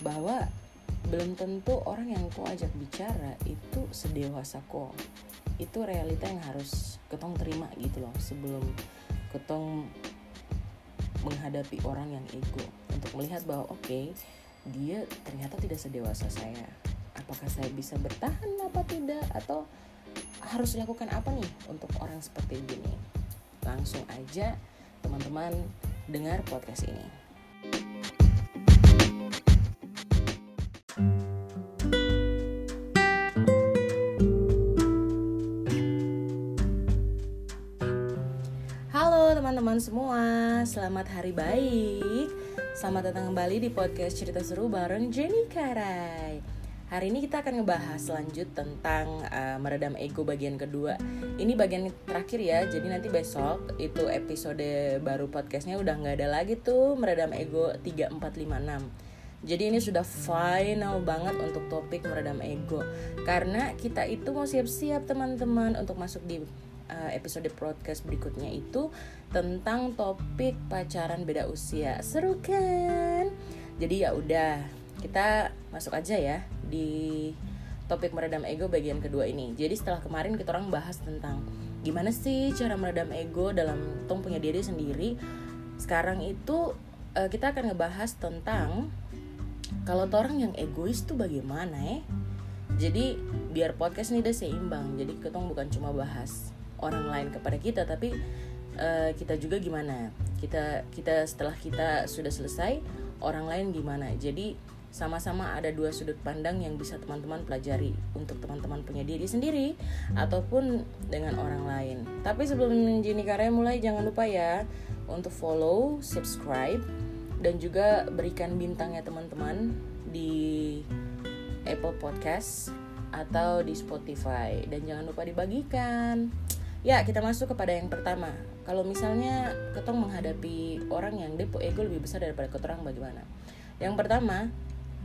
bahwa belum tentu orang yang kau ajak bicara itu sedewasa kau. Itu realita yang harus ketong terima gitu loh sebelum ketong menghadapi orang yang ego. Untuk melihat bahwa oke okay, dia ternyata tidak sedewasa saya. Apakah saya bisa bertahan apa tidak? Atau harus lakukan apa nih untuk orang seperti ini langsung aja teman-teman dengar podcast ini semua, selamat hari baik. Selamat datang kembali di podcast cerita seru bareng Jenny Karai. Hari ini kita akan ngebahas lanjut tentang uh, meredam ego bagian kedua. Ini bagian terakhir ya, jadi nanti besok itu episode baru podcastnya udah nggak ada lagi tuh meredam ego 3456 jadi ini sudah final banget untuk topik meredam ego. Karena kita itu mau siap-siap teman-teman untuk masuk di uh, episode podcast berikutnya itu tentang topik pacaran beda usia. Seru kan? Jadi ya udah, kita masuk aja ya di topik meredam ego bagian kedua ini. Jadi setelah kemarin kita orang bahas tentang gimana sih cara meredam ego dalam tong punya diri sendiri. Sekarang itu uh, kita akan ngebahas tentang kalau orang yang egois tuh bagaimana ya? Jadi biar podcast ini udah seimbang. Jadi ketong bukan cuma bahas orang lain kepada kita tapi uh, kita juga gimana kita kita setelah kita sudah selesai orang lain gimana jadi sama-sama ada dua sudut pandang yang bisa teman-teman pelajari untuk teman-teman punya diri sendiri ataupun dengan orang lain. Tapi sebelum Jenny Karya mulai jangan lupa ya untuk follow, subscribe dan juga berikan bintangnya teman-teman di Apple Podcast atau di Spotify dan jangan lupa dibagikan. Ya, kita masuk kepada yang pertama. Kalau misalnya ketong menghadapi orang yang depo ego lebih besar daripada ketorang bagaimana? Yang pertama,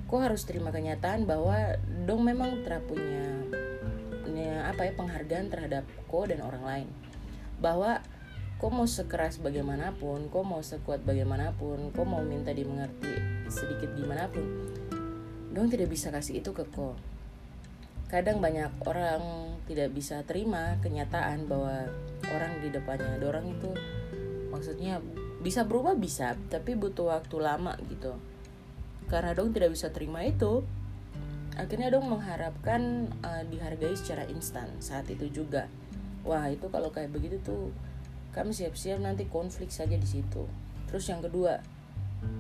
kok harus terima kenyataan bahwa dong memang terpunya punya apa ya penghargaan terhadap ko dan orang lain. Bahwa kok mau sekeras bagaimanapun, kok mau sekuat bagaimanapun, kok mau minta dimengerti sedikit gimana pun, dong tidak bisa kasih itu ke ko kadang banyak orang tidak bisa terima kenyataan bahwa orang di depannya ada orang itu maksudnya bisa berubah bisa tapi butuh waktu lama gitu. Karena dong tidak bisa terima itu akhirnya dong mengharapkan uh, dihargai secara instan saat itu juga. Wah itu kalau kayak begitu tuh kami siap-siap nanti konflik saja di situ. Terus yang kedua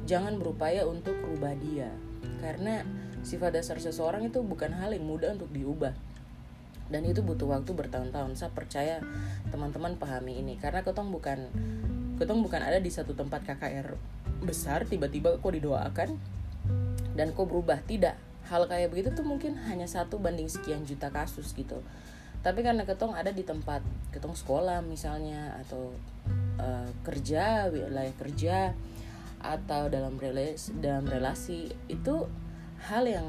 jangan berupaya untuk rubah dia. Karena sifat dasar seseorang itu bukan hal yang mudah untuk diubah. Dan itu butuh waktu bertahun-tahun. Saya percaya teman-teman pahami ini. Karena ketong bukan ketong bukan ada di satu tempat KKR besar tiba-tiba kok didoakan dan kok berubah. Tidak. Hal kayak begitu tuh mungkin hanya satu banding sekian juta kasus gitu. Tapi karena ketong ada di tempat ketong sekolah misalnya atau uh, kerja wilayah kerja atau dalam relasi dalam relasi itu hal yang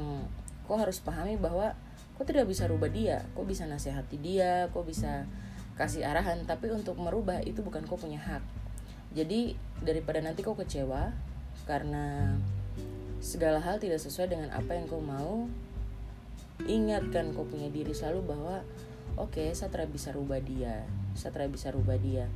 kau harus pahami bahwa kau tidak bisa rubah dia kau bisa nasihati dia kau bisa kasih arahan tapi untuk merubah itu bukan kau punya hak. Jadi daripada nanti kau kecewa karena segala hal tidak sesuai dengan apa yang kau mau ingatkan kau punya diri selalu bahwa oke okay, bisa rubah dia Satra bisa rubah dia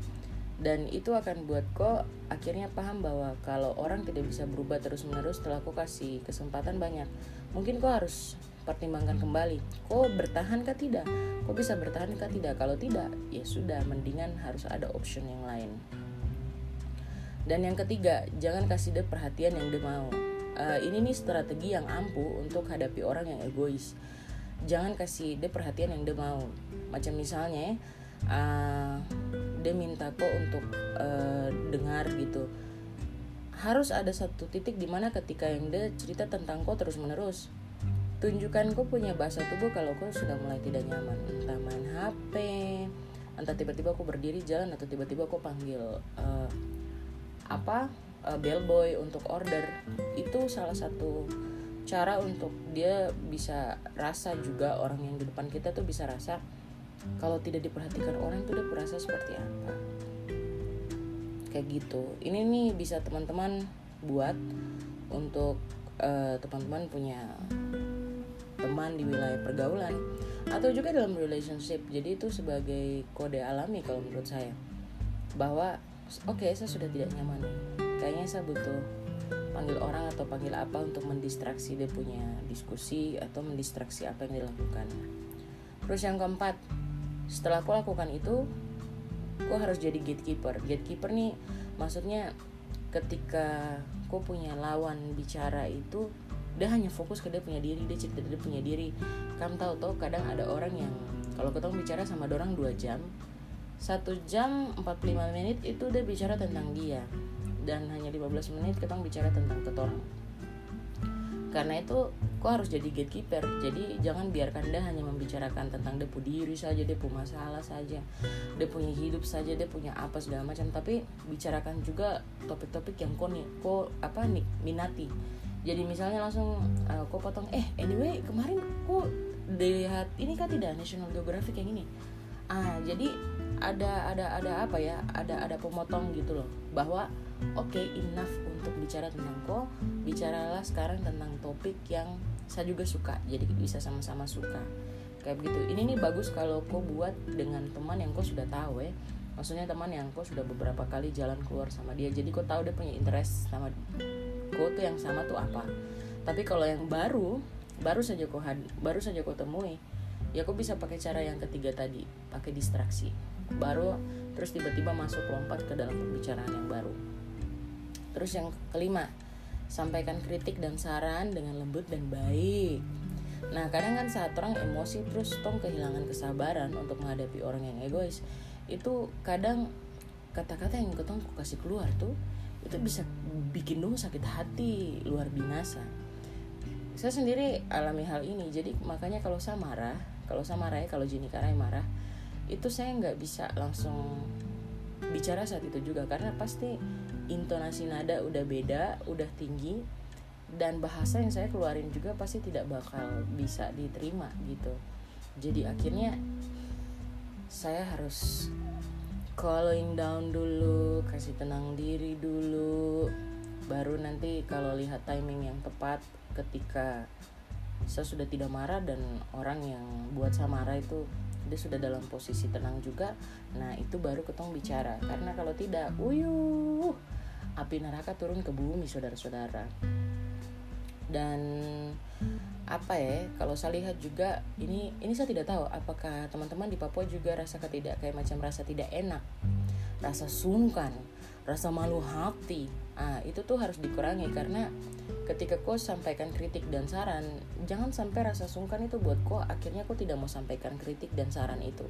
dan itu akan buat kok akhirnya paham bahwa kalau orang tidak bisa berubah terus menerus setelah kok kasih kesempatan banyak mungkin kok harus pertimbangkan kembali. Kok bertahan kah tidak? Kok bisa bertahan kah tidak? Kalau tidak ya sudah mendingan harus ada option yang lain. Dan yang ketiga jangan kasih dia perhatian yang dia mau. Uh, ini nih strategi yang ampuh untuk hadapi orang yang egois. Jangan kasih dia perhatian yang dia mau. Macam misalnya uh, dia minta kok untuk uh, dengar gitu. Harus ada satu titik di mana ketika yang dia cerita tentang kok terus menerus tunjukkan kok punya bahasa tubuh kalau kok sudah mulai tidak nyaman. Entah main HP entah tiba-tiba kok berdiri jalan atau tiba-tiba kok panggil uh, apa uh, bellboy untuk order. Itu salah satu cara untuk dia bisa rasa juga orang yang di depan kita tuh bisa rasa kalau tidak diperhatikan orang itu dia berasa seperti apa. Kayak gitu. Ini nih bisa teman-teman buat untuk uh, teman-teman punya teman di wilayah pergaulan atau juga dalam relationship. Jadi itu sebagai kode alami kalau menurut saya. Bahwa oke okay, saya sudah tidak nyaman kayaknya saya butuh panggil orang atau panggil apa untuk mendistraksi dia punya diskusi atau mendistraksi apa yang dilakukan terus yang keempat setelah aku lakukan itu aku harus jadi gatekeeper. Gatekeeper nih maksudnya ketika aku punya lawan bicara itu dia hanya fokus ke dia punya diri dia cerita dia punya diri. Kamu tahu tuh kadang ada orang yang kalau ketemu bicara sama orang dua jam satu jam 45 menit itu dia bicara tentang dia dan hanya 15 menit kita bicara tentang ketorang karena itu kok harus jadi gatekeeper? Jadi jangan biarkan dia hanya membicarakan tentang dia diri saja dia masalah saja dia punya hidup saja dia punya apa segala macam. Tapi bicarakan juga topik-topik yang kok nih kok apa nih minati. Jadi misalnya langsung uh, kok potong eh anyway kemarin kok lihat ini kan tidak National Geographic yang ini. Ah jadi ada ada ada apa ya? Ada ada pemotong gitu loh. Bahwa oke okay, enough untuk bicara tentang ko bicaralah sekarang tentang topik yang saya juga suka jadi bisa sama-sama suka. Kayak begitu. Ini nih bagus kalau kau buat dengan teman yang kau sudah tahu ya maksudnya teman yang kau sudah beberapa kali jalan keluar sama dia. Jadi kau tahu dia punya interest sama kau tuh yang sama tuh apa. Tapi kalau yang baru baru saja kau had baru saja kau temui ya kau bisa pakai cara yang ketiga tadi pakai distraksi. Baru terus tiba-tiba masuk lompat ke dalam pembicaraan yang baru Terus yang kelima, sampaikan kritik dan saran dengan lembut dan baik. Nah, kadang kan saat orang emosi terus tong kehilangan kesabaran untuk menghadapi orang yang egois, itu kadang kata-kata yang ketong kasih keluar tuh itu bisa bikin dong sakit hati luar binasa. Saya sendiri alami hal ini, jadi makanya kalau saya marah, kalau saya marah ya, kalau Jenny Karai marah, itu saya nggak bisa langsung bicara saat itu juga karena pasti intonasi nada udah beda, udah tinggi dan bahasa yang saya keluarin juga pasti tidak bakal bisa diterima gitu. Jadi akhirnya saya harus calling down dulu, kasih tenang diri dulu, baru nanti kalau lihat timing yang tepat ketika saya sudah tidak marah dan orang yang buat saya marah itu dia sudah dalam posisi tenang juga nah itu baru ketong bicara karena kalau tidak uyuh api neraka turun ke bumi saudara-saudara. Dan apa ya kalau saya lihat juga ini ini saya tidak tahu apakah teman-teman di Papua juga rasa ketidak kayak macam rasa tidak enak rasa sungkan rasa malu hati. Ah itu tuh harus dikurangi karena ketika kau sampaikan kritik dan saran jangan sampai rasa sungkan itu buat kau akhirnya kau tidak mau sampaikan kritik dan saran itu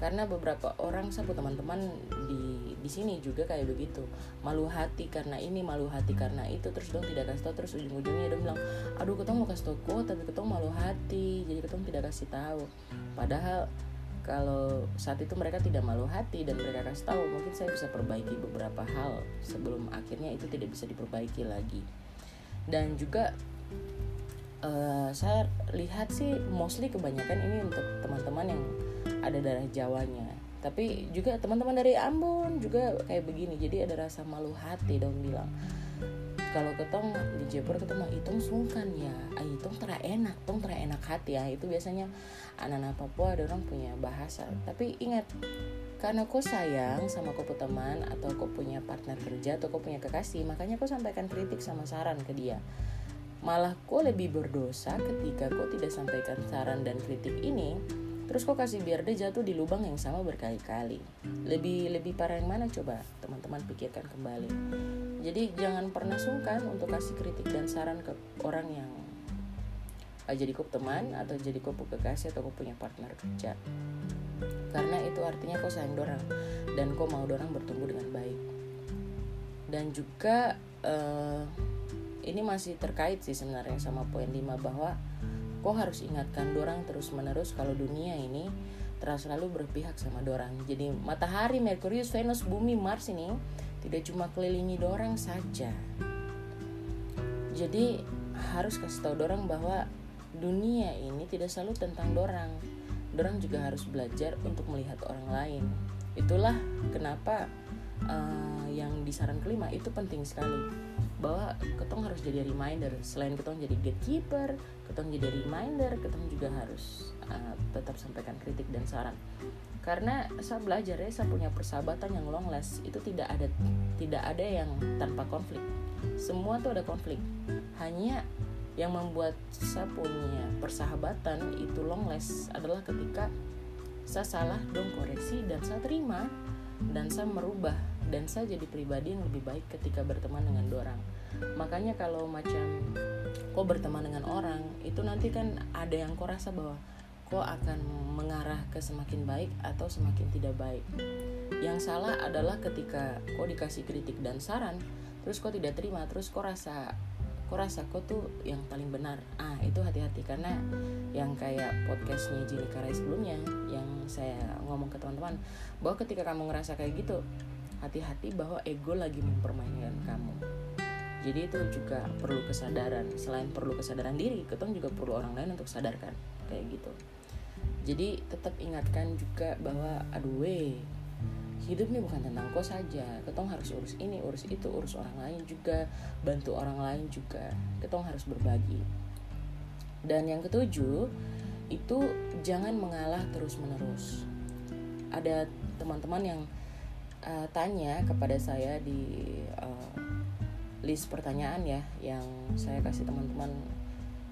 karena beberapa orang sahabat teman-teman di di sini juga kayak begitu. Malu hati karena ini malu hati karena itu terus dong tidak kasih tahu terus ujung-ujungnya dia bilang aduh ketemu mau kasih kok tapi ketemu malu hati jadi ketemu tidak kasih tahu. Padahal kalau saat itu mereka tidak malu hati dan mereka kasih tahu mungkin saya bisa perbaiki beberapa hal sebelum akhirnya itu tidak bisa diperbaiki lagi. Dan juga uh, saya lihat sih mostly kebanyakan ini untuk teman-teman yang ada darah Jawanya. Tapi juga teman-teman dari Ambon juga kayak begini jadi ada rasa malu hati dong bilang. Kalau ketong di Jepur ketemu hitung sungkan ya. Ah, hitung tera enak tong tera enak hati ya. Itu biasanya anak-anak Papua ada orang punya bahasa. Tapi ingat karena kau sayang sama kau teman atau kau punya partner kerja atau kau punya kekasih makanya kau sampaikan kritik sama saran ke dia. Malah kau lebih berdosa ketika kau tidak sampaikan saran dan kritik ini terus kok kasih biar dia jatuh di lubang yang sama berkali-kali? Lebih lebih parah yang mana coba? Teman-teman pikirkan kembali. Jadi jangan pernah sungkan untuk kasih kritik dan saran ke orang yang uh, jadi kop teman atau jadi kop kekasih atau kop punya partner kerja. Karena itu artinya kau sayang dorang dan kau mau dorang bertumbuh dengan baik. Dan juga uh, ini masih terkait sih sebenarnya sama poin 5 bahwa kok harus ingatkan dorang terus menerus kalau dunia ini terus selalu berpihak sama dorang? Jadi matahari Merkurius Venus bumi Mars ini tidak cuma kelilingi dorang saja. Jadi harus kasih tahu dorang bahwa dunia ini tidak selalu tentang dorang. Dorang juga harus belajar untuk melihat orang lain. Itulah kenapa uh, yang di saran kelima itu penting sekali bahwa ketong harus jadi reminder. Selain ketong jadi gatekeeper ketong jadi reminder ketong juga harus uh, tetap sampaikan kritik dan saran. Karena saya belajar ya saya punya persahabatan yang long last. Itu tidak ada tidak ada yang tanpa konflik. Semua tuh ada konflik. Hanya yang membuat saya punya persahabatan itu long last adalah ketika saya salah dong koreksi dan saya terima dan saya merubah dan saya jadi pribadi yang lebih baik ketika berteman dengan orang. Makanya kalau macam kok berteman dengan orang itu nanti kan ada yang kau rasa bahwa kok akan mengarah ke semakin baik atau semakin tidak baik. Yang salah adalah ketika kau dikasih kritik dan saran terus kau tidak terima terus kau rasa kau rasa kau tuh yang paling benar. Ah itu hati-hati karena yang kayak podcastnya Jili Karai sebelumnya yang saya ngomong ke teman-teman bahwa ketika kamu ngerasa kayak gitu hati-hati bahwa ego lagi mempermainkan kamu. Jadi itu juga perlu kesadaran. Selain perlu kesadaran diri ketong juga perlu orang lain untuk sadarkan. Kayak gitu. Jadi tetap ingatkan juga bahwa aduh weh hidup ini bukan tentang kau saja. Ketong harus urus ini urus itu urus orang lain juga bantu orang lain juga. Ketong harus berbagi. Dan yang ketujuh itu jangan mengalah terus menerus ada teman-teman yang uh, tanya kepada saya di uh, list pertanyaan ya yang saya kasih teman-teman.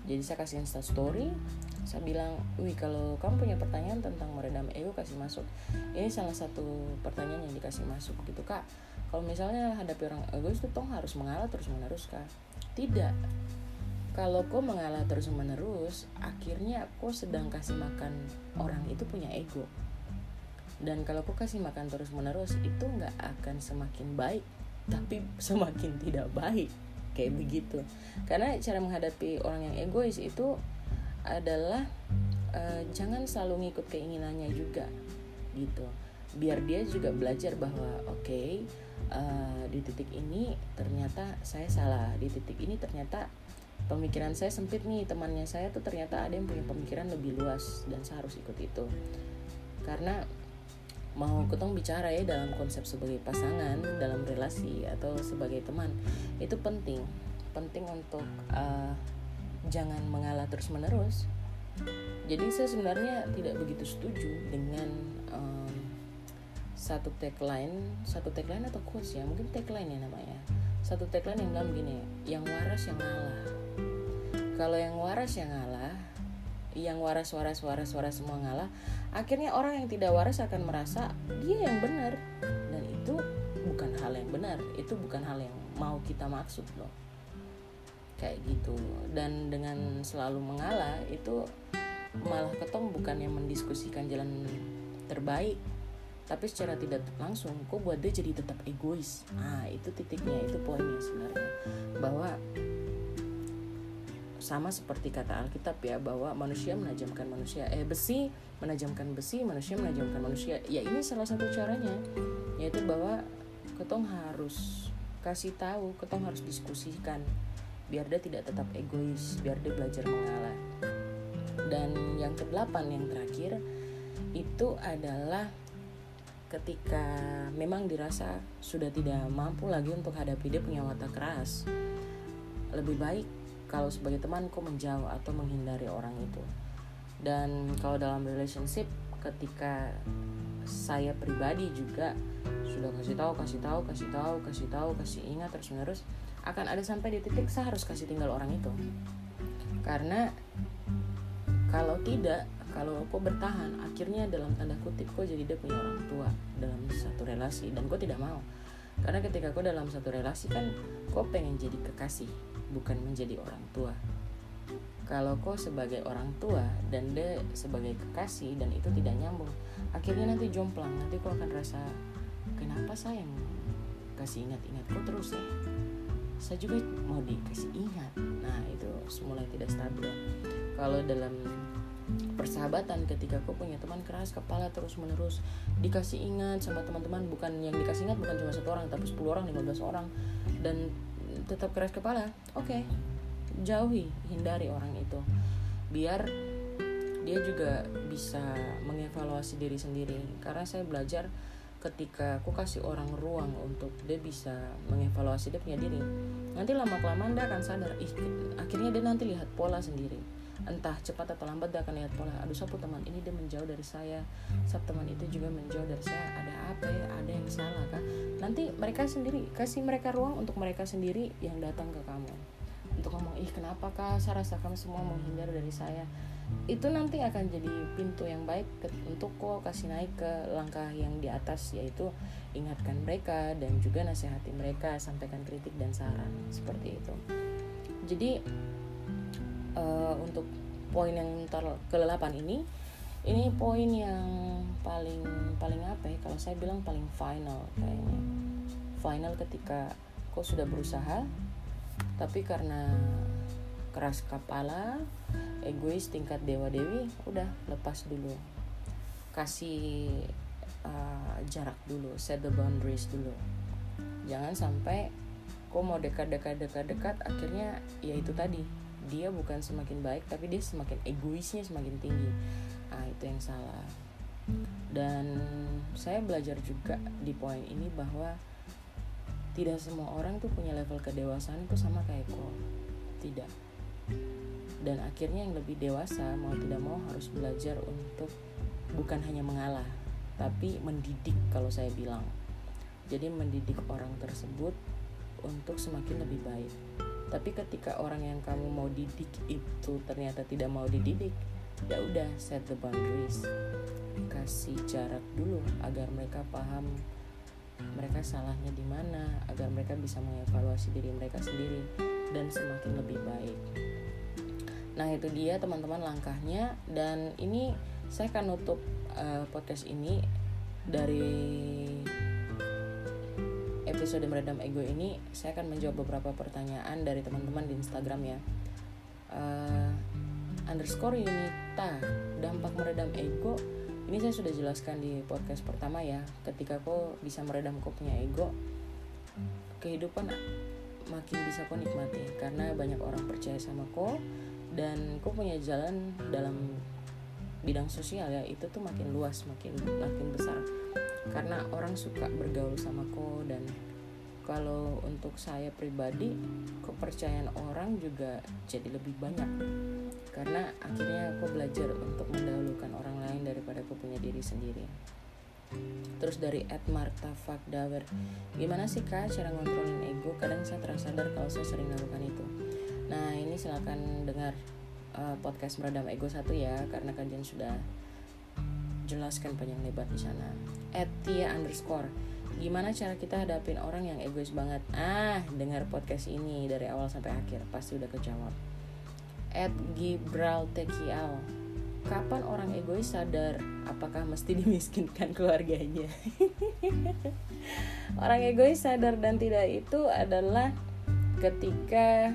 Jadi saya kasih insta story saya bilang wih kalau kamu punya pertanyaan tentang meredam ego kasih masuk. Ini salah satu pertanyaan yang dikasih masuk gitu kak kalau misalnya hadapi orang egois itu tong harus mengalah terus menerus kak. Tidak. Kalau kau mengalah terus menerus akhirnya kau sedang kasih makan orang itu punya ego dan kalau kau kasih makan terus menerus itu nggak akan semakin baik tapi semakin tidak baik. Kayak begitu. Karena cara menghadapi orang yang egois itu adalah uh, jangan selalu ngikut keinginannya juga gitu. Biar dia juga belajar bahwa oke okay, uh, eh, di titik ini ternyata saya salah di titik ini ternyata pemikiran saya sempit nih temannya saya tuh ternyata ada yang punya pemikiran lebih luas dan saya harus ikut itu. Karena mau ketong bicara ya dalam konsep sebagai pasangan dalam relasi atau sebagai teman itu penting. Penting untuk uh, jangan mengalah terus menerus jadi saya sebenarnya tidak begitu setuju dengan um, satu tagline satu tagline atau quotes ya mungkin tagline ya namanya. Satu tagline yang bilang begini yang waras yang ngalah. Kalau yang waras yang ngalah yang waras waras waras waras semua ngalah akhirnya orang yang tidak waras akan merasa dia yang benar. Dan itu bukan hal yang benar itu bukan hal yang mau kita maksud loh. Kayak gitu. Dan dengan selalu mengalah itu malah ketong bukan yang mendiskusikan jalan terbaik tapi secara tidak langsung kok buat dia jadi tetap egois? Nah itu titiknya itu poinnya sebenarnya. Bahwa sama seperti kata Alkitab ya bahwa manusia menajamkan manusia. Eh besi menajamkan besi manusia menajamkan manusia. Ya ini salah satu caranya yaitu bahwa ketong harus kasih tahu ketong harus diskusikan biar dia tidak tetap egois biar dia belajar mengalah. Dan yang kedelapan yang terakhir itu adalah ketika memang dirasa sudah tidak mampu lagi untuk hadapi dia punya watak keras lebih baik kalau sebagai teman kok menjauh atau menghindari orang itu. Dan kalau dalam relationship ketika saya pribadi juga sudah kasih tahu kasih tahu kasih tahu kasih tahu kasih ingat terus menerus akan ada sampai di titik saya harus kasih tinggal orang itu. Karena kalau tidak kalau kok bertahan akhirnya dalam tanda kutip kok jadi dia punya orang tua dalam satu relasi dan kok tidak mau karena ketika kau dalam satu relasi kan kau pengen jadi kekasih bukan menjadi orang tua. Kalau kau sebagai orang tua dan dia sebagai kekasih dan itu tidak nyambung akhirnya nanti jomplang nanti kau akan rasa kenapa saya kasih ingat-ingat kau terus ya? Saya juga mau dikasih ingat. Nah itu semula tidak stabil. Kalau dalam persahabatan ketika kau punya teman keras kepala terus menerus dikasih ingat sama teman-teman bukan yang dikasih ingat bukan cuma satu orang tapi 10 orang 15 orang. Dan tetap keras kepala oke okay. jauhi hindari orang itu. Biar dia juga bisa mengevaluasi diri sendiri. Karena saya belajar ketika aku kasih orang ruang untuk dia bisa mengevaluasi dia punya diri. Nanti lama kelamaan dia akan sadar ih akhirnya dia nanti lihat pola sendiri entah cepat atau lambat dia akan lihat pola. Aduh sapu teman ini? Dia menjauh dari saya. Sap teman itu juga menjauh dari saya. Ada apa ya? Ada yang salah kah? Nanti mereka sendiri kasih mereka ruang untuk mereka sendiri yang datang ke kamu. Untuk ngomong ih kenapa kah? Saya rasa kamu semua menghindar dari saya. Itu nanti akan jadi pintu yang baik untuk kok kasih naik ke langkah yang di atas yaitu ingatkan mereka dan juga nasihati mereka sampaikan kritik dan saran. Seperti itu. Jadi uh, untuk poin yang ke-8 ini ini poin yang paling paling apa ya kalau saya bilang paling final kayaknya. Final ketika kau sudah berusaha tapi karena keras kepala egois tingkat dewa dewi udah lepas dulu. Kasih uh, jarak dulu set the boundaries dulu. Jangan sampai kok mau dekat dekat dekat dekat akhirnya ya itu tadi dia bukan semakin baik tapi dia semakin egoisnya semakin tinggi. Ah itu yang salah. Dan saya belajar juga di poin ini bahwa tidak semua orang tuh punya level kedewasaan itu sama kayak kok tidak. Dan akhirnya yang lebih dewasa mau tidak mau harus belajar untuk bukan hanya mengalah tapi mendidik kalau saya bilang. Jadi mendidik orang tersebut untuk semakin lebih baik tapi ketika orang yang kamu mau didik itu ternyata tidak mau dididik ya udah set the boundaries kasih jarak dulu agar mereka paham mereka salahnya di mana agar mereka bisa mengevaluasi diri mereka sendiri dan semakin lebih baik. Nah, itu dia teman-teman langkahnya dan ini saya akan nutup uh, podcast ini dari episode meredam ego ini saya akan menjawab beberapa pertanyaan dari teman-teman di Instagram ya. Uh, underscore Yunita dampak meredam ego ini saya sudah jelaskan di podcast pertama ya ketika kau bisa meredam kau punya ego kehidupan makin bisa kau nikmati karena banyak orang percaya sama kau dan kau punya jalan dalam bidang sosial ya itu tuh makin luas makin makin besar karena orang suka bergaul sama kau dan kalau untuk saya pribadi kepercayaan orang juga jadi lebih banyak. Karena akhirnya aku belajar untuk mendahulukan orang lain daripada aku punya diri sendiri. Terus dari Ed Marta Fakdawer gimana sih kak cara ngontrolin ego? Kadang saya terasa sadar kalau saya sering melakukan itu. Nah ini silahkan dengar uh, podcast meredam ego satu ya karena kalian sudah jelaskan panjang lebar di sana Ed Tia underscore. Gimana cara kita hadapin orang yang egois banget? Ah dengar podcast ini dari awal sampai akhir pasti udah kejawab. At Gibraltekial Kapan orang egois sadar? Apakah mesti dimiskinkan keluarganya? orang egois sadar dan tidak itu adalah ketika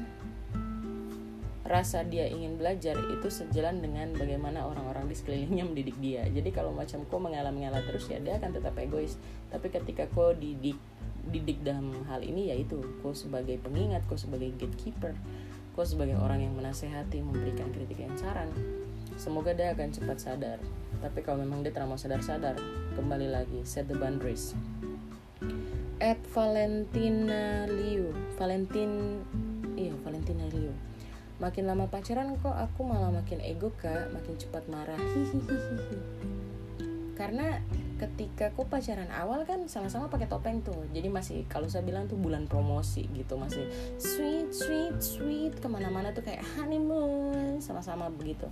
rasa dia ingin belajar itu sejalan dengan bagaimana orang-orang di sekelilingnya mendidik dia. Jadi kalau macam kau mengalah-mengalah terus ya dia akan tetap egois. Tapi ketika kau didik didik dalam hal ini yaitu kau sebagai pengingat, kau sebagai gatekeeper, kau sebagai orang yang menasehati memberikan kritik dan saran semoga dia akan cepat sadar tapi kalau memang dia terlalu sadar-sadar kembali lagi set the boundaries at Valentina Liu Valentin iya Valentina Liu makin lama pacaran kok aku malah makin ego kak. Makin cepat marah. Hihihihi karena ketika aku pacaran awal kan sama-sama pakai topeng tuh. Jadi masih kalau saya bilang tuh bulan promosi gitu. Masih sweet sweet sweet. Ke mana-mana tuh kayak honeymoon sama-sama begitu.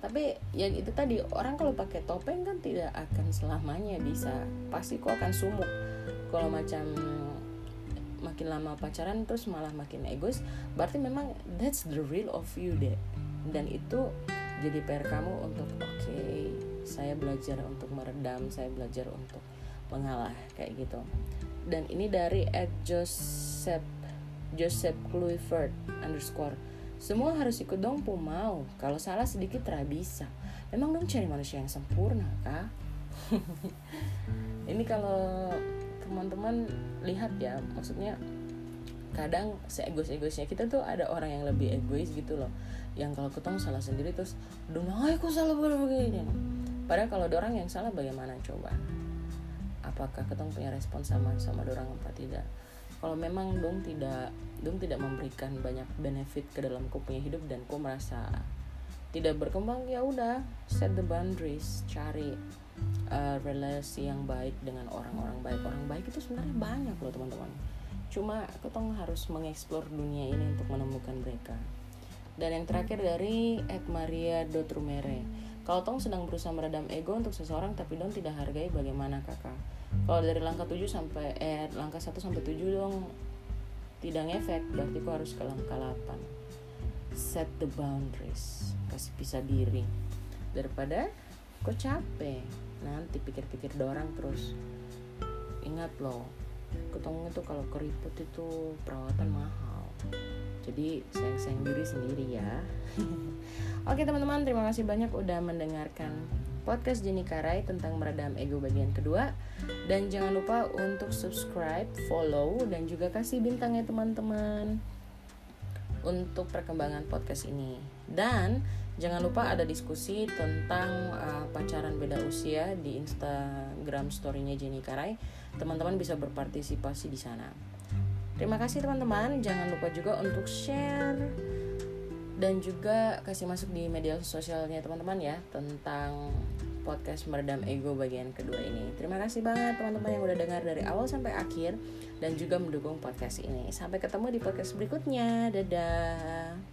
Tapi ya itu tadi orang kalau pakai topeng kan tidak akan selamanya bisa. Pasti kok akan sumuk kalau macam makin lama pacaran terus malah makin egois berarti memang that's the real of you deh dan itu jadi PR kamu untuk oke okay, saya belajar untuk meredam saya belajar untuk mengalah kayak gitu. Dan ini dari at Joseph Joseph Kluivert underscore. Semua harus ikut dong pu mau. Kalau salah sedikit bisa. Memang dong cari manusia yang sempurna kah ini kalau teman-teman lihat ya maksudnya kadang seegois-egoisnya kita tuh ada orang yang lebih egois gitu loh. Yang kalau ketemu salah sendiri terus dong aku salah begini Padahal kalau ada orang yang salah bagaimana coba? apakah ketong punya respon sama sama orang apa tidak? Kalau memang dong tidak dong tidak memberikan banyak benefit ke dalam kau punya hidup dan kau merasa tidak berkembang ya udah set the boundaries cari uh, relasi yang baik dengan orang-orang baik. Orang baik itu sebenarnya banyak loh teman-teman. Cuma ketong harus mengeksplor dunia ini untuk menemukan mereka. Dan yang terakhir dari Ed Maria Dotrumere kalau tong sedang berusaha meredam ego untuk seseorang tapi dong tidak hargai bagaimana kakak. Kalau dari langkah 7 sampai eh langkah 1 sampai 7 dong tidak ngefek. Berarti kau harus ke langkah 8 set the boundaries. Kasih pisah diri. Daripada kau capek? Nanti pikir-pikir dorang terus. Ingat loh ketemu itu kalau keriput itu perawatan mahal. Jadi sayang-sayang diri sendiri ya. Oke teman-teman terima kasih banyak udah mendengarkan podcast Jenny Karai tentang meredam ego bagian kedua. Dan jangan lupa untuk subscribe, follow dan juga kasih bintang ya teman-teman untuk perkembangan podcast ini. Dan jangan lupa ada diskusi tentang uh, pacaran beda usia di Instagram story-nya Jenny Karai. Teman-teman bisa berpartisipasi di sana. Terima kasih teman-teman. Jangan lupa juga untuk share dan juga kasih masuk di media sosialnya teman-teman ya tentang podcast meredam ego bagian kedua ini. Terima kasih banget teman-teman yang udah dengar dari awal sampai akhir dan juga mendukung podcast ini. Sampai ketemu di podcast berikutnya. Dadah.